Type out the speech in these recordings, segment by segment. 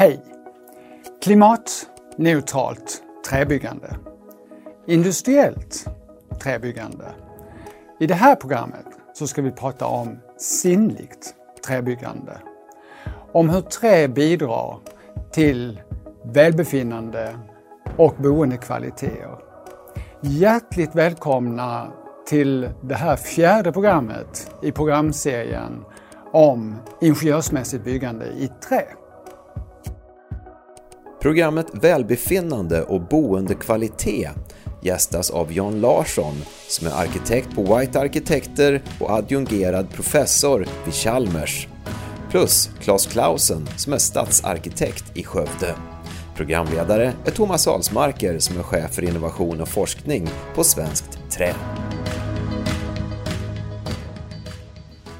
Hej! Klimatneutralt träbyggande. Industriellt träbyggande. I det här programmet så ska vi prata om sinnligt träbyggande. Om hur trä bidrar till välbefinnande och boendekvaliteter. Hjärtligt välkomna till det här fjärde programmet i programserien om ingenjörsmässigt byggande i trä. Programmet Välbefinnande och boendekvalitet gästas av Jan Larsson som är arkitekt på White Arkitekter och adjungerad professor vid Chalmers. Plus Claes Clausen som är stadsarkitekt i Skövde. Programledare är Thomas Alsmarker som är chef för innovation och forskning på Svenskt Trä.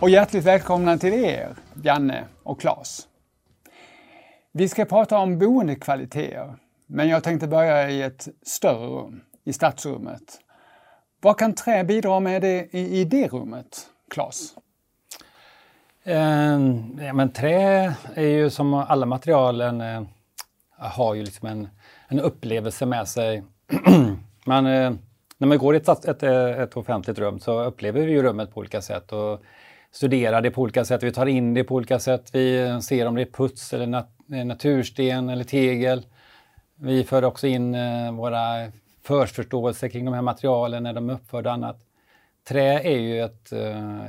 Och hjärtligt välkomna till er, Janne och Claes. Vi ska prata om boendekvaliteter, men jag tänkte börja i ett större rum, i stadsrummet. Vad kan trä bidra med det, i, i det rummet, Claes? Eh, ja, men trä är ju som alla material en, eh, har ju liksom en, en upplevelse med sig. man, eh, när man går i ett, ett, eh, ett, offentligt rum så upplever vi ju rummet på olika sätt och studerar det på olika sätt. Vi tar in det på olika sätt. Vi eh, ser om det är puts eller natt natursten eller tegel. Vi för också in eh, våra förförståelser kring de här materialen när de är uppförda och annat. Trä är ju ett, eh,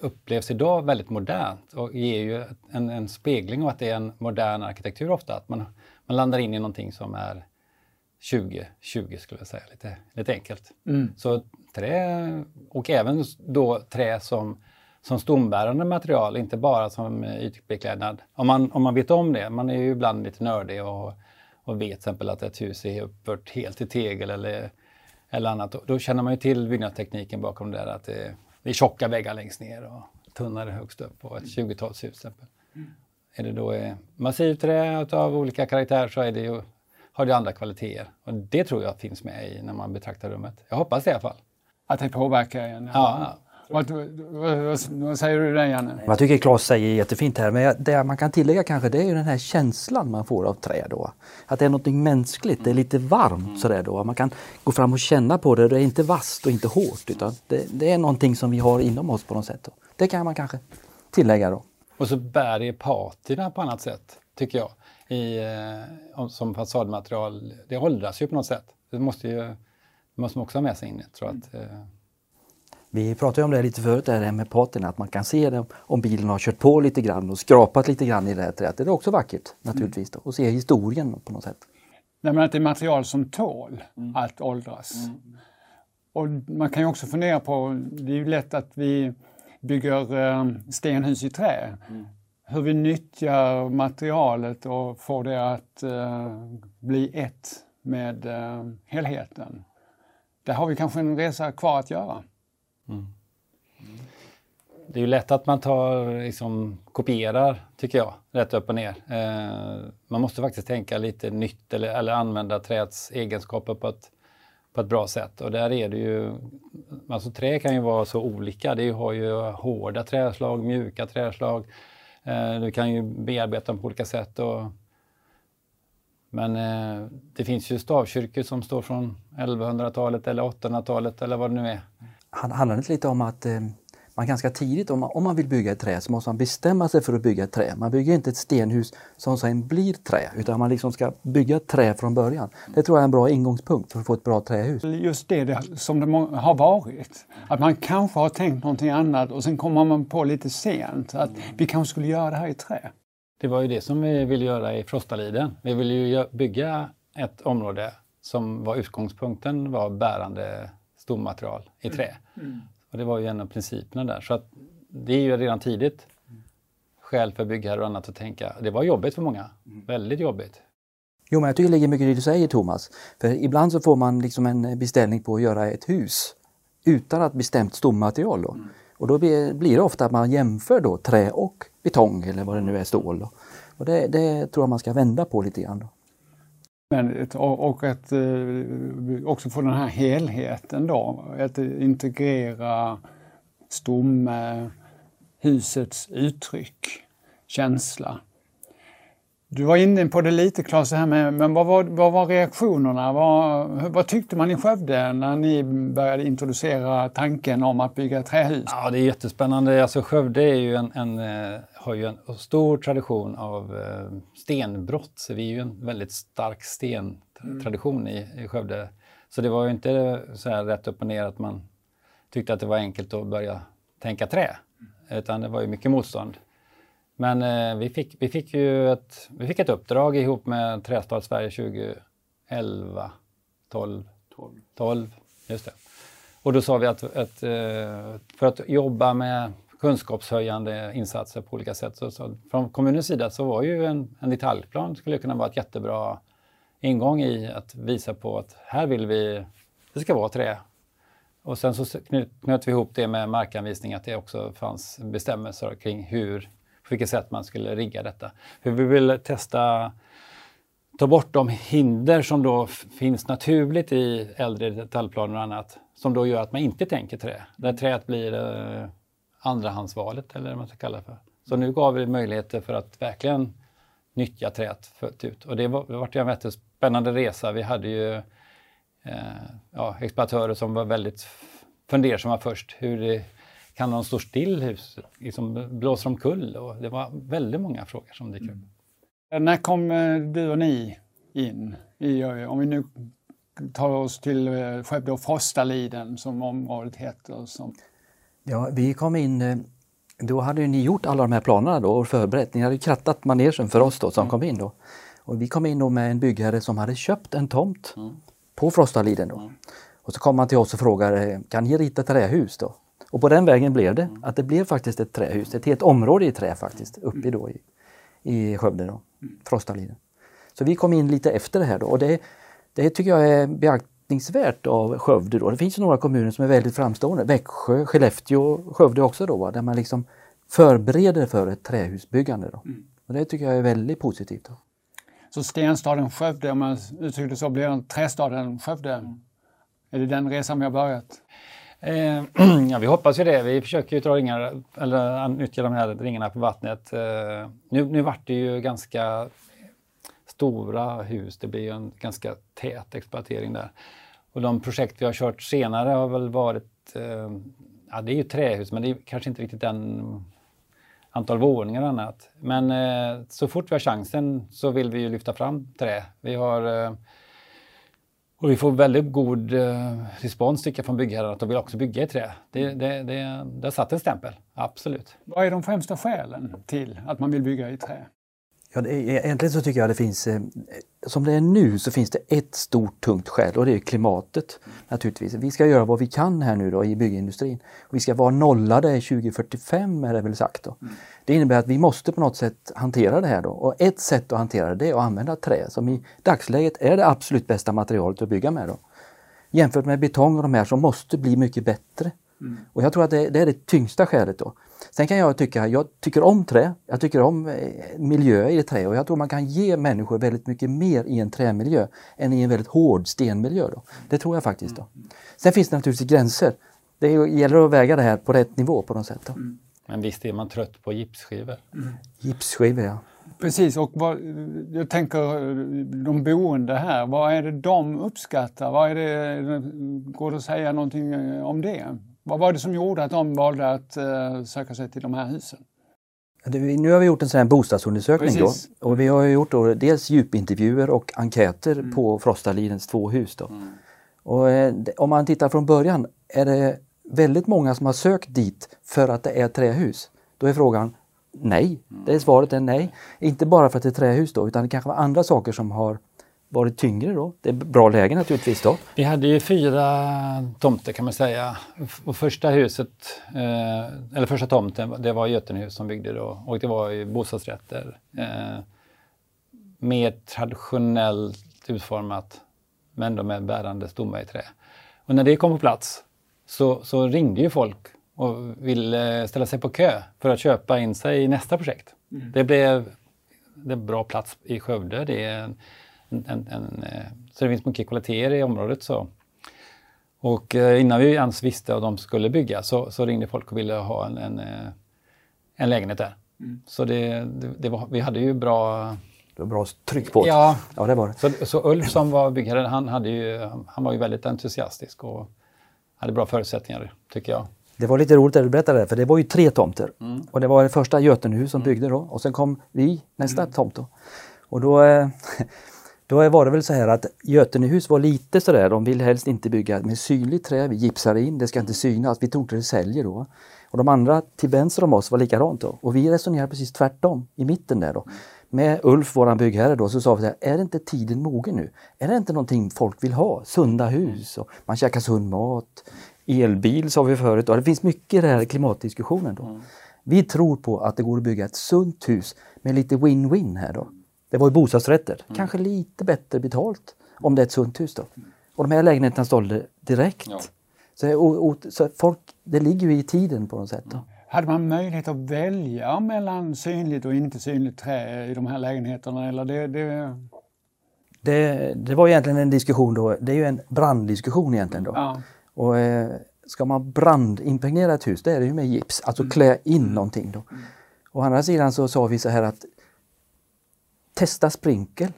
upplevs idag väldigt modernt och ger ju en, en, spegling av att det är en modern arkitektur ofta. Att man, man landar in i någonting som är 2020 skulle jag säga, lite, lite enkelt. Mm. Så trä, och även då trä som som stombärande material, inte bara som ytbeklädnad. Om man, om man vet om det, man är ju ibland lite nördig och, och vet till exempel att ett hus är uppfört helt i tegel eller, eller annat. Då känner man ju till byggnadstekniken bakom det där, att det, det är tjocka väggar längst ner och tunnare högst upp på ett 20-talshus till exempel. Mm. Är det då eh, massivt trä av olika karaktär så är det ju, har det andra kvaliteter. Och det tror jag finns med i när man betraktar rummet. Jag hoppas det i alla fall. Att det påverkar en? Ja, vad, vad, vad, säger du där Janne? Jag tycker Claes säger jättefint här, men det man kan tillägga kanske det är ju den här känslan man får av trä då. Att det är något mänskligt, det är lite varmt sådär då. Man kan gå fram och känna på det, det är inte vasst och inte hårt utan det, det är någonting som vi har inom oss på något sätt. Då. Det kan man kanske tillägga då. Och så bär det patina på annat sätt, tycker jag. I, eh, som fasadmaterial, det åldras ju på något sätt. Det måste, ju, det måste man också ha med sig in. Jag tror att, eh, vi pratade om det lite förut, det här med patina, att man kan se det om bilen har kört på lite grann och skrapat lite grann i det här träet. Det är också vackert naturligtvis då, och se historien på något sätt. Nej, men att det är material som tål mm. att åldras. Mm. Och man kan ju också fundera på, det är ju lätt att vi bygger eh, stenhus i trä. Mm. Hur vi nyttjar materialet och får det att uh, bli ett med uh, helheten. Där har vi kanske en resa kvar att göra. Mm. Det är ju lätt att man tar, liksom, kopierar, tycker jag, rätt upp och ner. Eh, man måste faktiskt tänka lite nytt eller, eller använda träets egenskaper på ett, på ett bra sätt. Och där är det ju, alltså trä kan ju vara så olika. Det har ju hårda träslag, mjuka träslag. Eh, du kan ju bearbeta dem på olika sätt. Och, men eh, det finns ju stavkyrkor som står från 1100-talet eller 800-talet eller vad det nu är handlar det lite om att eh, man ganska tidigt, om man, om man vill bygga ett trä, så måste man bestämma sig för att bygga ett trä. Man bygger inte ett stenhus som sen blir trä, utan man liksom ska bygga ett trä från början. Det tror jag är en bra ingångspunkt för att få ett bra trähus. Just det, det som det har varit. Att man kanske har tänkt någonting annat och sen kommer man på lite sent att vi kanske skulle göra det här i trä. Det var ju det som vi ville göra i Frostaliden. Vi ville ju bygga ett område som var utgångspunkten var bärande stommaterial i trä. Mm. mm. Och det var ju en av principerna där. Så att det är ju redan tidigt skäl för byggherrar och annat att tänka. Det var jobbigt för många. Mm. Väldigt jobbigt. Jo, men jag tycker det ligger mycket i det du säger Thomas. För ibland så får man liksom en beställning på att göra ett hus utan att bestämt stommaterial. Då. Mm. Och då blir det ofta att man jämför då trä och betong eller vad det nu är, stål. Då. Och det, det tror jag man ska vända på lite grann. Då. Men, och att eh, också få den här helheten då, att integrera stomme, husets uttryck, känsla. Du var inne på det lite Claes, här med, men vad var, vad var reaktionerna? Vad, vad, tyckte man i Skövde när ni började introducera tanken om att bygga trähus? Ja, det är jättespännande. Alltså, Skövde är ju en, en eh, har ju en stor tradition av eh, stenbrott. Så vi är ju en väldigt stark stentradition mm. i, i Skövde. Så det var ju inte så här rätt upp och ner att man tyckte att det var enkelt att börja tänka trä. Utan det var ju mycket motstånd. Men eh, vi, fick, vi, fick ju ett, vi fick ett uppdrag ihop med Trästad Sverige 2011, 12, 12. 12 just det. Och då sa vi att, att eh, för att jobba med kunskapshöjande insatser på olika sätt. Så, så från kommunens sida så var ju en, en detaljplan skulle kunna vara ett jättebra ingång i att visa på att här vill vi, det ska vara trä. Och sen så knöt vi ihop det med markanvisning, att det också fanns bestämmelser kring hur, på vilket sätt man skulle rigga detta. För vi ville testa ta bort de hinder som då finns naturligt i äldre detaljplaner och annat som då gör att man inte tänker trä. Där träet blir eh, andrahandsvalet eller vad man ska kalla det för. Så nu gav vi möjligheter för att verkligen nyttja träet fullt ut. Och det var, det var en väldigt spännande resa. Vi hade ju eh, ja, exploatörer som var väldigt fundersamma först. Hur det, kan de stå still? Hus, liksom, blåser omkull? Och det var väldigt många frågor som dök upp. Mm. Eh, när kom eh, du och ni in? I, eh, om vi nu tar oss till eh, Skövde och Frostaliden som området heter. Som... Ja, vi kom in, eh, då hade ni gjort alla de här planerna då och förberett. Ni hade krattat manegen för oss då som mm. kom in då. Och vi kom in då med en byggherre som hade köpt en tomt mm. på Frostaliden då. Mm. Och så kom han till oss och frågade, kan ni rita trähus då? Och på den vägen blev det, mm. att det blev faktiskt ett trähus, ett helt område i trä faktiskt, uppe då i, i Skövde då, mm. Frostaliden. Så vi kom in lite efter det här då och det, det tycker jag är beaktningsvärt av Skövde då. Det finns några kommuner som är väldigt framstående, Växjö, Skellefteå, Skövde också då, där man liksom förbereder för ett trähusbyggande. Då. Mm. Och det tycker jag är väldigt positivt. Då. Så stenstaden Skövde, om man uttrycker det så, blir den trästaden Skövde? Mm. Är det den resan vi har börjat? Eh, ja, vi hoppas ju det. Vi försöker ju dra ringar, eller nyttja de här ringarna på vattnet. Eh, nu, nu vart det ju ganska stora hus. Det blir ju en ganska tät exploatering där. Och de projekt vi har kört senare har väl varit, eh, ja det är ju trähus men det är kanske inte riktigt den antal våningar och annat. Men eh, så fort vi har chansen så vill vi ju lyfta fram trä. Vi har eh, och vi får väldigt god eh, respons tycker jag från byggherrar att de vill också bygga i trä. Det, det, det, det har satt en stämpel, absolut. Vad är de främsta skälen till att man vill bygga i trä? Ja, det, egentligen så tycker jag det finns, eh, som det är nu så finns det ett stort tungt skäl och det är klimatet naturligtvis. Vi ska göra vad vi kan här nu då i byggindustrin. Vi ska vara nollade 2045 är det väl sagt. Då. Mm. Det innebär att vi måste på något sätt hantera det här då och ett sätt att hantera det är att använda trä som i dagsläget är det absolut bästa materialet att bygga med. Då. Jämfört med betong och de här som måste bli mycket bättre. Mm. Och jag tror att det, det, är det tyngsta skälet då. Sen kan jag tycka, jag tycker om trä, jag tycker om eh, miljöer i trä och jag tror man kan ge människor väldigt mycket mer i en trämiljö än i en väldigt hård stenmiljö. Då. Det tror jag faktiskt. Då. Sen finns det naturligtvis gränser. Det gäller att väga det här på rätt nivå på något sätt. Då. Mm. Men visst är man trött på gipsskivor? Mm. Gipsskivor, ja. Precis, och vad, jag tänker de boende här, vad är det de uppskattar? Vad är det, går det att säga någonting om det? Vad var det som gjorde att de valde att uh, söka sig till de här husen? Nu har vi gjort en sån här bostadsundersökning då, och vi har gjort då dels djupintervjuer och enkäter mm. på Frostalidens två hus. Då. Mm. Och, eh, om man tittar från början är det väldigt många som har sökt dit för att det är trähus. Då är frågan nej. Mm. Det är svaret är nej. Inte bara för att det är trähus då utan det kanske var andra saker som har varit tyngre då? Det är bra läge naturligtvis då. Vi hade ju fyra tomter kan man säga. Och första huset, eh, eller första tomten, det var Götenhus som byggde då och det var ju bostadsrätter. Eh, mer traditionellt utformat men då med bärande stomme i trä. Och när det kom på plats så, så ringde ju folk och ville ställa sig på kö för att köpa in sig i nästa projekt. Mm. Det blev det bra plats i Skövde. Det är en, en, en, eh, så det finns mycket kvaliteter i området. Så. Och eh, innan vi ens visste att de skulle bygga så, så ringde folk och ville ha en, en, eh, en lägenhet där. Mm. Så det, det, det var, vi hade ju bra Det var bra tryck på det. Ja, ja det var det. Så, så Ulf som var byggherre, han, hade ju, han var ju väldigt entusiastisk och hade bra förutsättningar, tycker jag. Det var lite roligt att du berättade det, för det var ju tre tomter. Mm. Och det var det första Götenhus som mm. byggde då och sen kom vi, nästa mm. tomt. Då. Och då, eh, då var det väl så här att Götenehus var lite sådär, de vill helst inte bygga med synligt trä, vi gipsar in, det ska inte synas, vi tror inte det säljer då. Och de andra till vänster om oss var likadant då. Och vi resonerade precis tvärtom i mitten där då. Med Ulf, våran byggherre då, så sa vi så här, är inte tiden mogen nu? Är det inte någonting folk vill ha? Sunda hus och man käkar sund mat. Elbil sa vi förut och det finns mycket i den här klimatdiskussionen då. Mm. Vi tror på att det går att bygga ett sunt hus med lite win-win här då. Det var ju bostadsrätter, mm. kanske lite bättre betalt om det är ett sunt hus då. Och de här lägenheterna sålde direkt. Ja. Så, och, och, så folk, det ligger ju i tiden på något sätt. Då. Hade man möjlighet att välja mellan synligt och inte synligt trä i de här lägenheterna? Eller det, det... Det, det var egentligen en diskussion då, det är ju en branddiskussion egentligen då. Ja. Och, eh, ska man brandimpregnera ett hus, det är det ju med gips, alltså mm. klä in mm. någonting då. Mm. Å andra sidan så sa vi så här att testa sprinkel.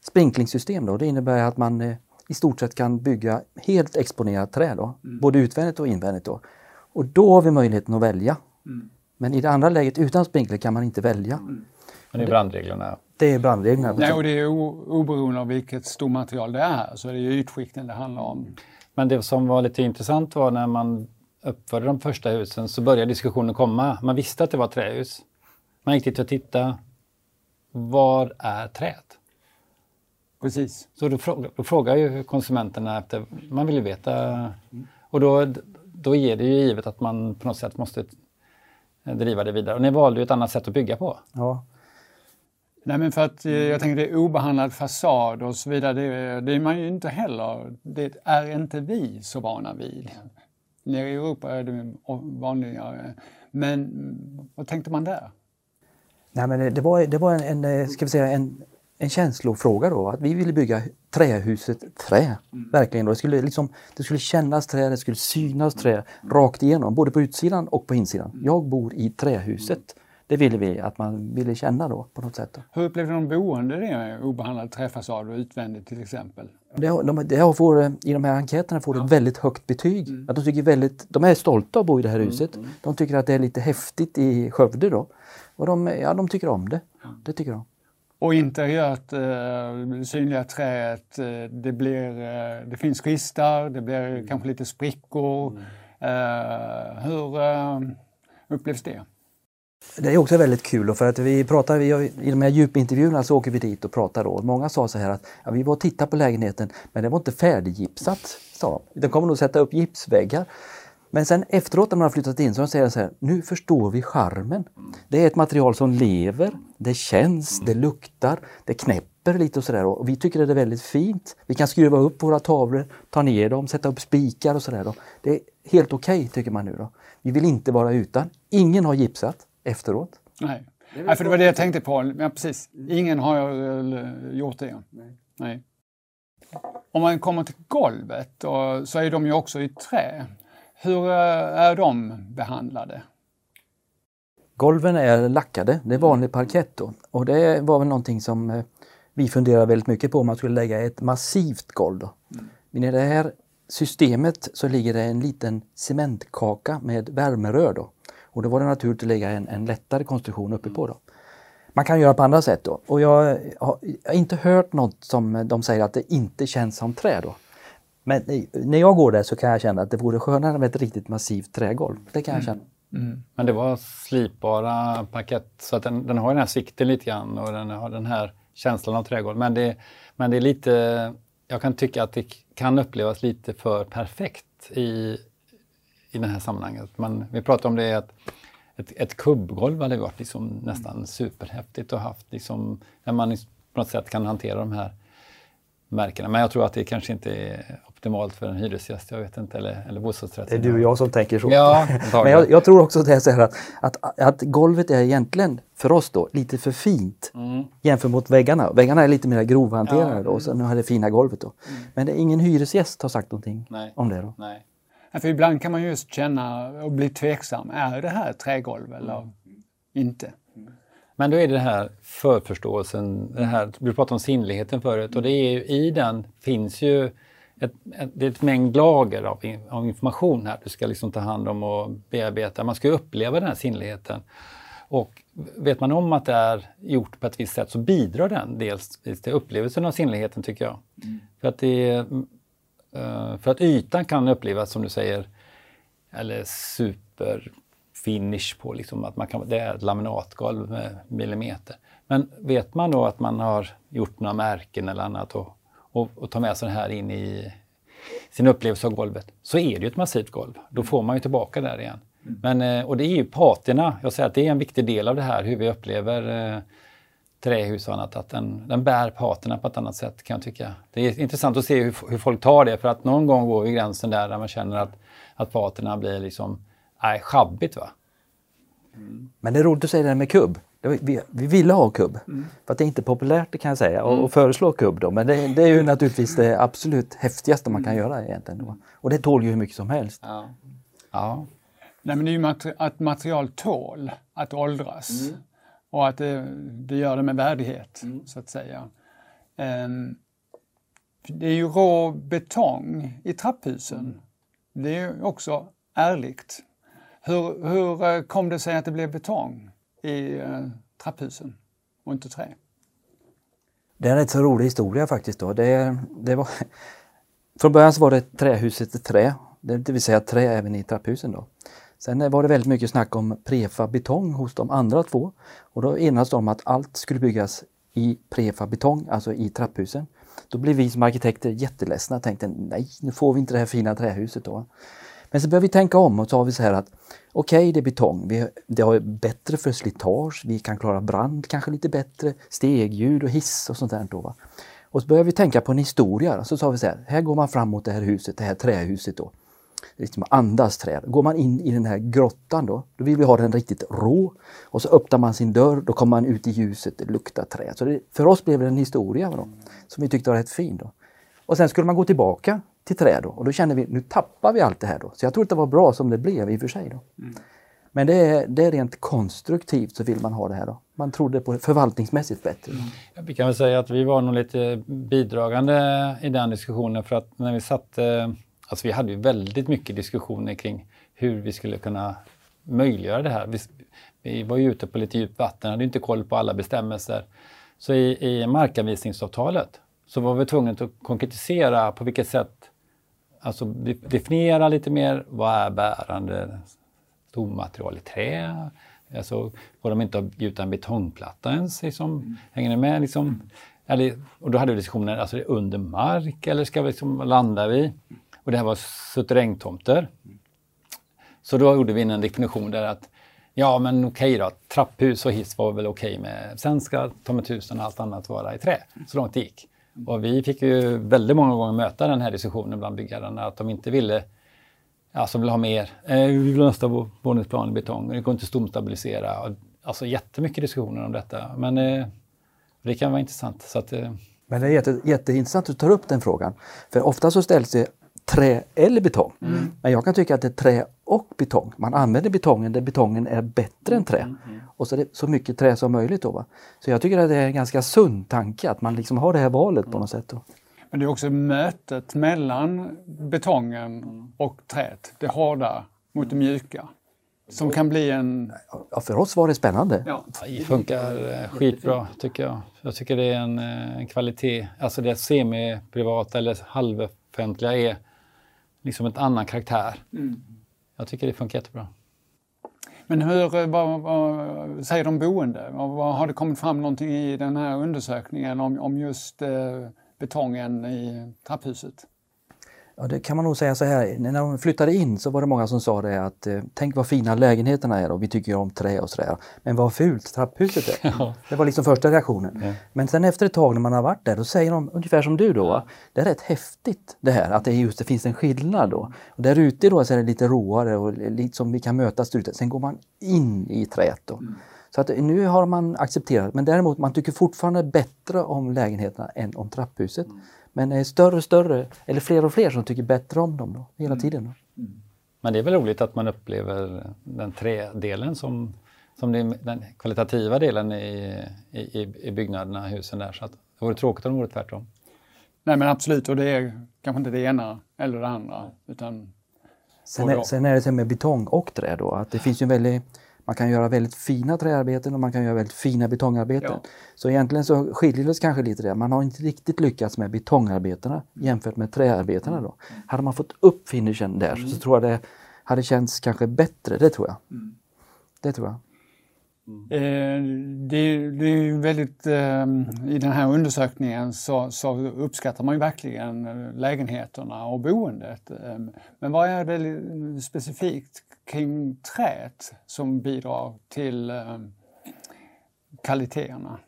Sprinklingssystem då, det innebär att man eh, i stort sett kan bygga helt exponerat trä då, mm. både utvändigt och invändigt då. Och då har vi möjligheten att välja. Mm. Men i det andra läget utan sprinkler kan man inte välja. Mm. Men det är brandreglerna? Det är brandreglerna. Nej, och det är oberoende av vilket stormaterial det är, så det är ytskikten det handlar om. Men det som var lite intressant var när man uppförde de första husen så började diskussionen komma. Man visste att det var trähus. Man gick dit och tittade. Var är träet? Precis. Så då, fråga, då frågar ju konsumenterna efter, man vill ju veta. Och då, då är det ju givet att man på något sätt måste driva det vidare. Och ni valde ju ett annat sätt att bygga på. Ja. Nej men för att eh, jag tänker det är obehandlad fasad och så vidare, det, det är man ju inte heller, det är inte vi så vana vid. Nere i Europa är det vanligare. Men vad tänkte man där? Nej men det var, det var en, en, ska vi säga, en, en känslofråga då, att vi ville bygga trähuset trä. Mm. Verkligen. Då. Det, skulle liksom, det skulle kännas trä, det skulle synas trä rakt igenom, både på utsidan och på insidan. Mm. Jag bor i trähuset. Det ville vi att man ville känna då på något sätt. Då. Hur upplevde de boende det med obehandlad träfasad och utvändigt till exempel? Det, de, det får, I de här enkäterna får ja. ett väldigt högt betyg. Mm. Att de, tycker väldigt, de är stolta att bo i det här mm, huset. Mm. De tycker att det är lite häftigt i Skövde då. Och de, ja, de tycker om det. Det tycker de. Och interiört, eh, synliga träet, eh, det, blir, eh, det finns kvistar, det blir mm. kanske lite sprickor. Mm. Eh, hur upplevs det? Det är också väldigt kul för att vi pratar, vi, i de här djupintervjuerna så åker vi dit och pratar då. Många sa så här att ja, vi var och tittade på lägenheten men det var inte färdiggipsat. Sa de. de kommer nog sätta upp gipsväggar. Men sen efteråt när man har flyttat in så säger de så här, nu förstår vi charmen. Det är ett material som lever, det känns, det luktar, det knäpper lite och sådär. Och vi tycker det är väldigt fint. Vi kan skruva upp våra tavlor, ta ner dem, sätta upp spikar och sådär. Det är helt okej okay, tycker man nu då. Vi vill inte vara utan. Ingen har gipsat efteråt. Nej, Nej för det var det jag tänkte på. Ja, precis. Ingen har gjort det. Nej. Nej. Om man kommer till golvet och, så är de ju också i trä. Hur eh, är de behandlade? Golven är lackade, det är vanlig parkett då. Och det var väl någonting som eh, vi funderade väldigt mycket på om man skulle lägga ett massivt golv. Då. Mm. Men i det här systemet så ligger det en liten cementkaka med värmerör då. Och då var det naturligt att lägga en, en lättare konstruktion uppe på. Då. Man kan göra på andra sätt då. Och jag har, inte hört något som de säger att det inte känns som trä då. Men när jag går där så kan jag känna att det vore skönare med ett riktigt massivt trägolv. Det kan jag mm. känna. Mm. Men det var slipbara parkett så att den, den har den här sikten lite grann och den har den här känslan av trägolv. Men det, men det är lite, jag kan tycka att det kan upplevas lite för perfekt i, i det här sammanhanget. Men vi pratar om det att ett, ett kubbgolv hade varit liksom nästan superhäftigt och haft liksom, när man på något sätt kan hantera de här märkena. Men jag tror att det kanske inte är optimalt för en hyresgäst, jag vet inte, eller, eller bostadsrätt. Det är du och jag som tänker så. Ja, Men jag, jag, tror också det är så här att, att, att, golvet är egentligen, för oss då, lite för fint mm. jämfört mot väggarna. Väggarna är lite mer grovhanterade ja. då, och sen har det fina golvet då. Mm. Men det är ingen hyresgäst har sagt någonting Nej. om det då. Nej. För ibland kan man just känna och bli tveksam, är det här trägolv eller mm. inte? Men då är det här förförståelsen, det här, du pratade om sinnligheten förut och det är ju, i den finns ju ett, ett, det är ett mängd lager av, av, information här du ska liksom ta hand om och bearbeta. Man ska uppleva den här sinnligheten. Och vet man om att det är gjort på ett visst sätt så bidrar den dels till upplevelsen av sinnligheten tycker jag. Mm. För, att det, eh, för att ytan kan upplevas som du säger, eller super finish på, liksom att man kan, det är ett laminatgolv med millimeter. Men vet man då att man har gjort några märken eller annat och, och, och tar med sig det här in i sin upplevelse av golvet, så är det ju ett massivt golv. Då får man ju tillbaka där igen. Mm. Men, eh, och det är ju patina, jag säger att det är en viktig del av det här, hur vi upplever eh, trähus och annat, att den, den bär patina på ett annat sätt kan jag tycka. Det är intressant att se hur, hur folk tar det, för att någon gång går vi gränsen där, där man känner att, att patina blir liksom nej, schabbigt. Va? Mm. Men det är roligt att säga det här med kubb. Vi, vi ville ha kubb. Mm. För att det är inte populärt kan jag säga mm. föreslå kubb då. Men det, det, är ju naturligtvis det absolut häftigaste man kan mm. göra egentligen. Och det tål ju hur mycket som helst. Ja. ja. Nej, men det är ju materi att material tål att åldras. Mm. Och att det, det, gör det med värdighet, mm. så att säga. Um, det är ju rå betong i trapphusen. Det är också ärligt. Hur, hur eh, kom det sig att det blev betong i eh, trapphusen och inte trä? Det är en rätt så rolig historia faktiskt. Då. Det, det var, från början så var det trähuset i trä, det vill säga trä även i trapphusen. Då. Sen var det väldigt mycket snack om prefabetong hos de andra två och då enades de om att allt skulle byggas i prefabetong, alltså i trapphusen. Då blev vi som arkitekter jätteledsna och tänkte nej, nu får vi inte det här fina trähuset då. Men så började vi tänka om och så har vi så här att okej, okay, det är betong. Vi, det är bättre för slitage. Vi kan klara brand kanske lite bättre, stegljud och hiss och sånt där. Då, va? Och så började vi tänka på en historia. Så sa vi så här, här går man fram mot det här huset, det här trähuset då. Liksom andas träd. Går man in i den här grottan då, då vill vi ha den riktigt rå. Och så öppnar man sin dörr, då kommer man ut i ljuset, det luktar trä. Så det, för oss blev det en historia då, som vi tyckte var rätt fin. Då. Och sen skulle man gå tillbaka till träd då, och då kände vi nu tappar vi allt det här. Då. Så jag tror att det var bra som det blev i och för sig. Då. Mm. Men det är, det är rent konstruktivt så vill man ha det här. Då. Man trodde på det förvaltningsmässigt bättre. Mm. Vi kan väl säga att vi var nog lite bidragande i den diskussionen för att när vi satte Alltså vi hade ju väldigt mycket diskussioner kring hur vi skulle kunna möjliggöra det här. Vi, vi var ju ute på lite djupt vatten, hade inte koll på alla bestämmelser. Så i, i markanvisningsavtalet så var vi tvungna att konkretisera på vilket sätt, alltså definiera lite mer, vad är bärande stommaterial i trä? Alltså, får de inte gjuta en betongplatta ens? Liksom, mm. Hänger ni med? Liksom, eller, och då hade vi diskussioner, alltså under mark eller ska vi liksom, landar vi? Och det här var suterrängtomter. Så då gjorde vi en definition där att ja men okej då, trapphus och hiss var väl okej med. Sen ska ta och allt annat vara i trä, så långt det gick. Och vi fick ju väldigt många gånger möta den här diskussionen bland byggherrarna att de inte ville Alltså vill ha mer. Eh, vi vill ha nästa våningsplan i betong. Det går inte att stomstabilisera. Alltså jättemycket diskussioner om detta. Men eh, det kan vara intressant. Så att, eh. Men det är jätte, jätteintressant att du tar upp den frågan. För ofta så ställs det trä eller betong. Mm. Men jag kan tycka att det är trä och betong. Man använder betongen där betongen är bättre än trä. Mm. mm. Och så, det, så mycket trä som möjligt. Då, va? Så jag tycker att det är en ganska sund tanke att man liksom har det här valet på något sätt. Då. Men det är också mötet mellan betongen och träet, det hårda mot det mjuka. Som kan bli en... Ja, för oss var det spännande. Ja. Det funkar eh, skitbra tycker jag. Jag tycker det är en, eh, en kvalitet. Alltså det semi-privata eller halvoffentliga är liksom ett annan karaktär. Mm. Jag tycker det funkar jättebra. Men hur, eh, vad, vad säger de boende? Vad, har det kommit fram någonting i den här undersökningen om, om just eh, betongen i trapphuset? Ja, det kan man nog säga så här, när de flyttade in så var det många som sa det att eh, tänk vad fina lägenheterna är och vi tycker om trä och sådär. Men vad fult trapphuset är. Ja. Det var liksom första reaktionen. Ja. Men sen efter ett tag när man har varit där, då säger de ungefär som du då. Ja. Det är rätt häftigt det här att det just det finns en skillnad då. Och där ute då så är det lite råare och lite som vi kan mötas där ute. Sen går man in i träet då. Mm. Så att nu har man accepterat, men däremot man tycker fortfarande bättre om lägenheterna än om trapphuset. Mm. Men det är större och större, eller fler och fler som tycker bättre om dem då, hela mm. tiden. Då. Mm. Men det är väl roligt att man upplever den trädelen som som den kvalitativa delen i, i, i byggnaderna, husen där. Så att det vore tråkigt om det vore tvärtom. Nej men absolut, och det är kanske inte det ena eller det andra. Utan sen, är, sen är det så med betong och trä då, att det finns ju väldigt man kan göra väldigt fina träarbeten och man kan göra väldigt fina betongarbeten. Ja. Så egentligen så skiljer det sig kanske lite det. Man har inte riktigt lyckats med betongarbetena jämfört med träarbetena då. Hade man fått upp finishen där mm. så tror jag det hade känts kanske bättre, det tror jag. Mm. Det tror jag. Mm. det, det, är väldigt, eh, I den här undersökningen så, så, uppskattar man ju verkligen lägenheterna och boendet. Eh, men vad är det specifikt kring träet som bidrar till kvaliteterna?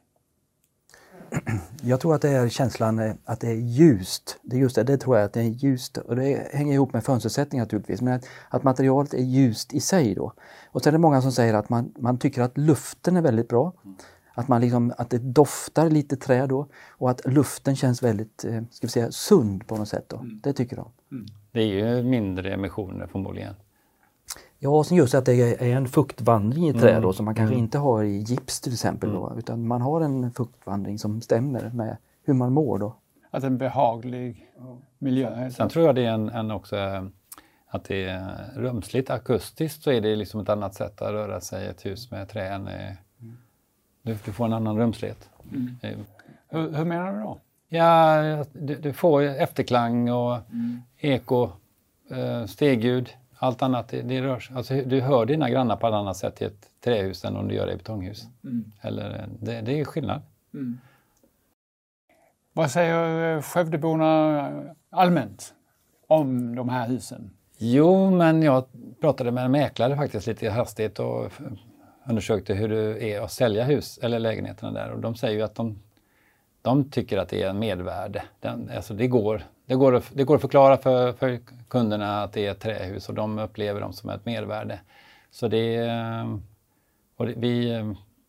Jag tror att det är känslan eh, att det är ljust. Det, är just det, det tror jag att det är ljust och det hänger ihop med fönstersättning naturligtvis. Men att, att, materialet är ljust i sig då. Och sen är det många som säger att man, man tycker att luften är väldigt bra. Att, man liksom, att det doftar lite trä då och att luften känns väldigt eh, ska vi säga, sund på något sätt. Då. Mm. Det tycker de. Mm. Det är ju mindre emissioner förmodligen. Ja, sen just att det är en fuktvandring i trä mm. då som man kanske mm. inte har i gips till exempel. Då, mm. utan man har en fuktvandring som stämmer med hur man mår då. Att en behaglig miljö. Sen tror jag det är en, en också att det är rumsligt akustiskt så är det liksom ett annat sätt att röra sig i ett hus med trä än du, du får en annan rumslighet. Mm. Eh, hur, hur, menar du då? Ja, du, du får efterklang och mm. eko, eh, stegljud allt annat, det, det rör sig. Alltså, du hör dina grannar på ett annat sätt i ett trähus än om du gör det i betonghus. Mm. Eller, det, det är skillnad. Mm. Vad säger Skövdeborna allmänt om de här husen? Jo, men jag pratade med en mäklare faktiskt lite hastigt och undersökte hur det är att sälja hus eller lägenheterna där och de säger ju att de, de tycker att det är en medvärde. Den, alltså det går, det går, att, det går att förklara för, för kunderna att det är ett trähus och de upplever dem som ett mervärde. Så det är, och det, vi,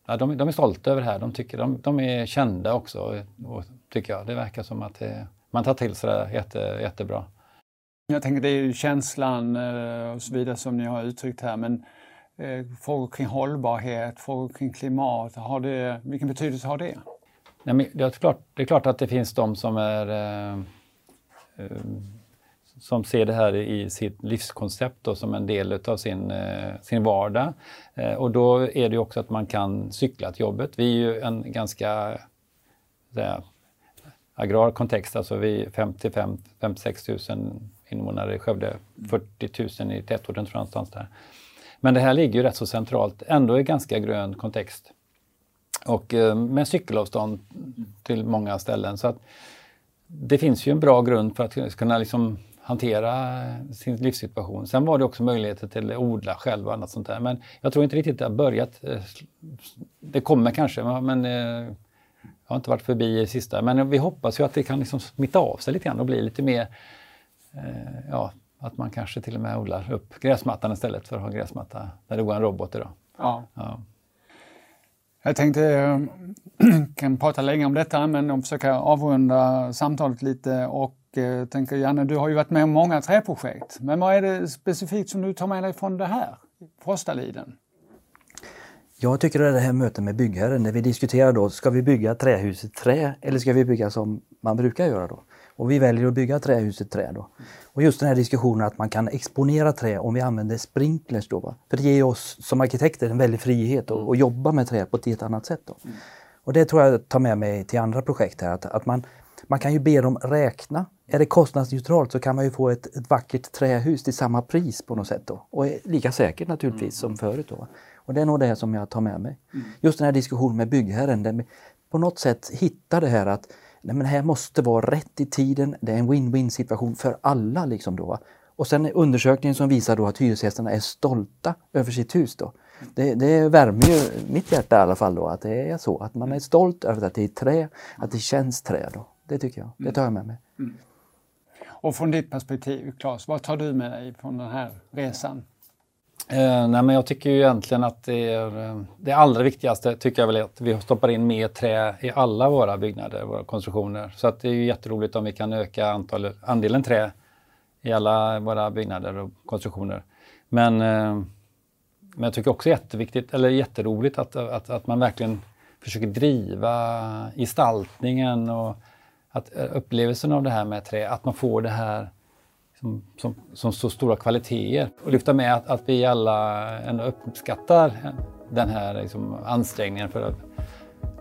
ja, de, de, är stolta över det här. De, tycker, de, de är kända också, och, tycker jag. Det verkar som att det, man tar till sig det jätte, jättebra. Jag tänker det är ju känslan eh, och så vidare som ni har uttryckt här, men eh, frågor kring hållbarhet, frågor kring klimat, har det, vilken betydelse har det? Nej, men det, är klart, det är klart att det finns de som är eh, Eh, Ehm, som ser det här i sitt livskoncept då, som en del av sin, eh, sin vardag. Eh, och då är det också att man kan cykla till jobbet. Vi är ju en ganska säga, agrar kontext, alltså vi är 55-56 000 invånare i Skövde, 40 000 i tätorten tror jag någonstans där. Men det här ligger ju rätt så centralt, ändå i ganska grön kontext. Och eh, med cykelavstånd till många ställen. Så att det finns ju en bra grund för att kunna liksom hantera sin livssituation. Sen var det också möjligheter till att odla själv och annat sånt där. Men jag tror inte riktigt det har börjat. Eh, det kommer kanske, men eh, jag har inte varit förbi i sista. Men vi hoppas ju att det kan liksom smitta av sig lite grann och bli lite mer, eh, ja, att man kanske till och med odlar upp gräsmattan istället för att ha gräsmatta där det går en robot idag. Ja. ja. Jag tänkte, jag eh, kan prata länge om detta, men försöka avrunda samtalet lite och eh, tänker Janne, du har ju varit med om många träprojekt. Men vad är det specifikt som du tar med dig från det här, Frostaliden? Jag tycker att det här mötet med byggherren, när vi diskuterar då, ska vi bygga trähus i trä eller ska vi bygga som man brukar göra då? Och vi väljer att bygga trähuset trä då. Och just den här diskussionen att man kan exponera trä om vi använder sprinklers då. Va? För det ger oss som arkitekter en väldig frihet att, att jobba med trä på ett helt annat sätt. Då. Och det tror jag tar med mig till andra projekt här. Att, att man, man kan ju be dem räkna. Är det kostnadsneutralt så kan man ju få ett, ett vackert trähus till samma pris på något sätt. Då. Och lika säkert naturligtvis mm. som förut. Då. Och det är nog det som jag tar med mig. Mm. Just den här diskussionen med byggherren. Där på något sätt hitta det här att nej men det här måste vara rätt i tiden, det är en win-win situation för alla. Liksom då. Och sen undersökningen som visar då att hyresgästerna är stolta över sitt hus. Då. Det, det värmer ju mitt hjärta i alla fall då att det är så, att man är stolt över att det är trä, att det känns trä. Då. Det tycker jag, det tar jag med mig. Mm. mm. Och från ditt perspektiv, Claes, vad tar du med dig från den här resan? Eh, nej, men jag tycker ju egentligen att det är eh, det allra viktigaste tycker jag väl är att vi stoppar in mer trä i alla våra byggnader, våra konstruktioner. Så att det är ju jätteroligt om vi kan öka antal, andelen trä i alla våra byggnader och konstruktioner. Men eh, men jag tycker också jätteviktigt, eller jätteroligt att, att, att man verkligen försöker driva gestaltningen och att eh, upplevelsen av det här med trä, att man får det här som, som, som så stora kvaliteter. Och lyfta med att, att vi alla ändå uppskattar den här liksom, ansträngningen för att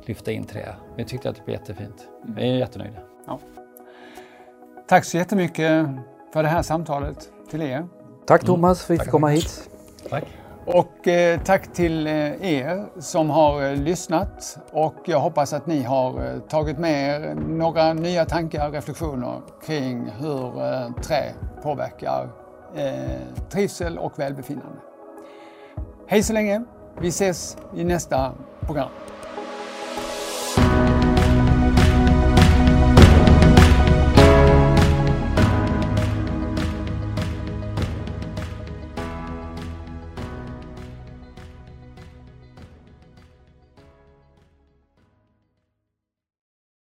lyfta in trä. Vi tyckte att det blev jättefint. Vi är jättenöjda. Ja. Tack så jättemycket för det här samtalet till er. Tack Thomas för att vi fick komma hit. Tack. Och eh, tack till eh, er som har eh, lyssnat och jag hoppas att ni har eh, tagit med er några nya tankar och reflektioner kring hur eh, trä påverkar eh, trivsel och välbefinnande. Hej så länge! Vi ses i nästa program.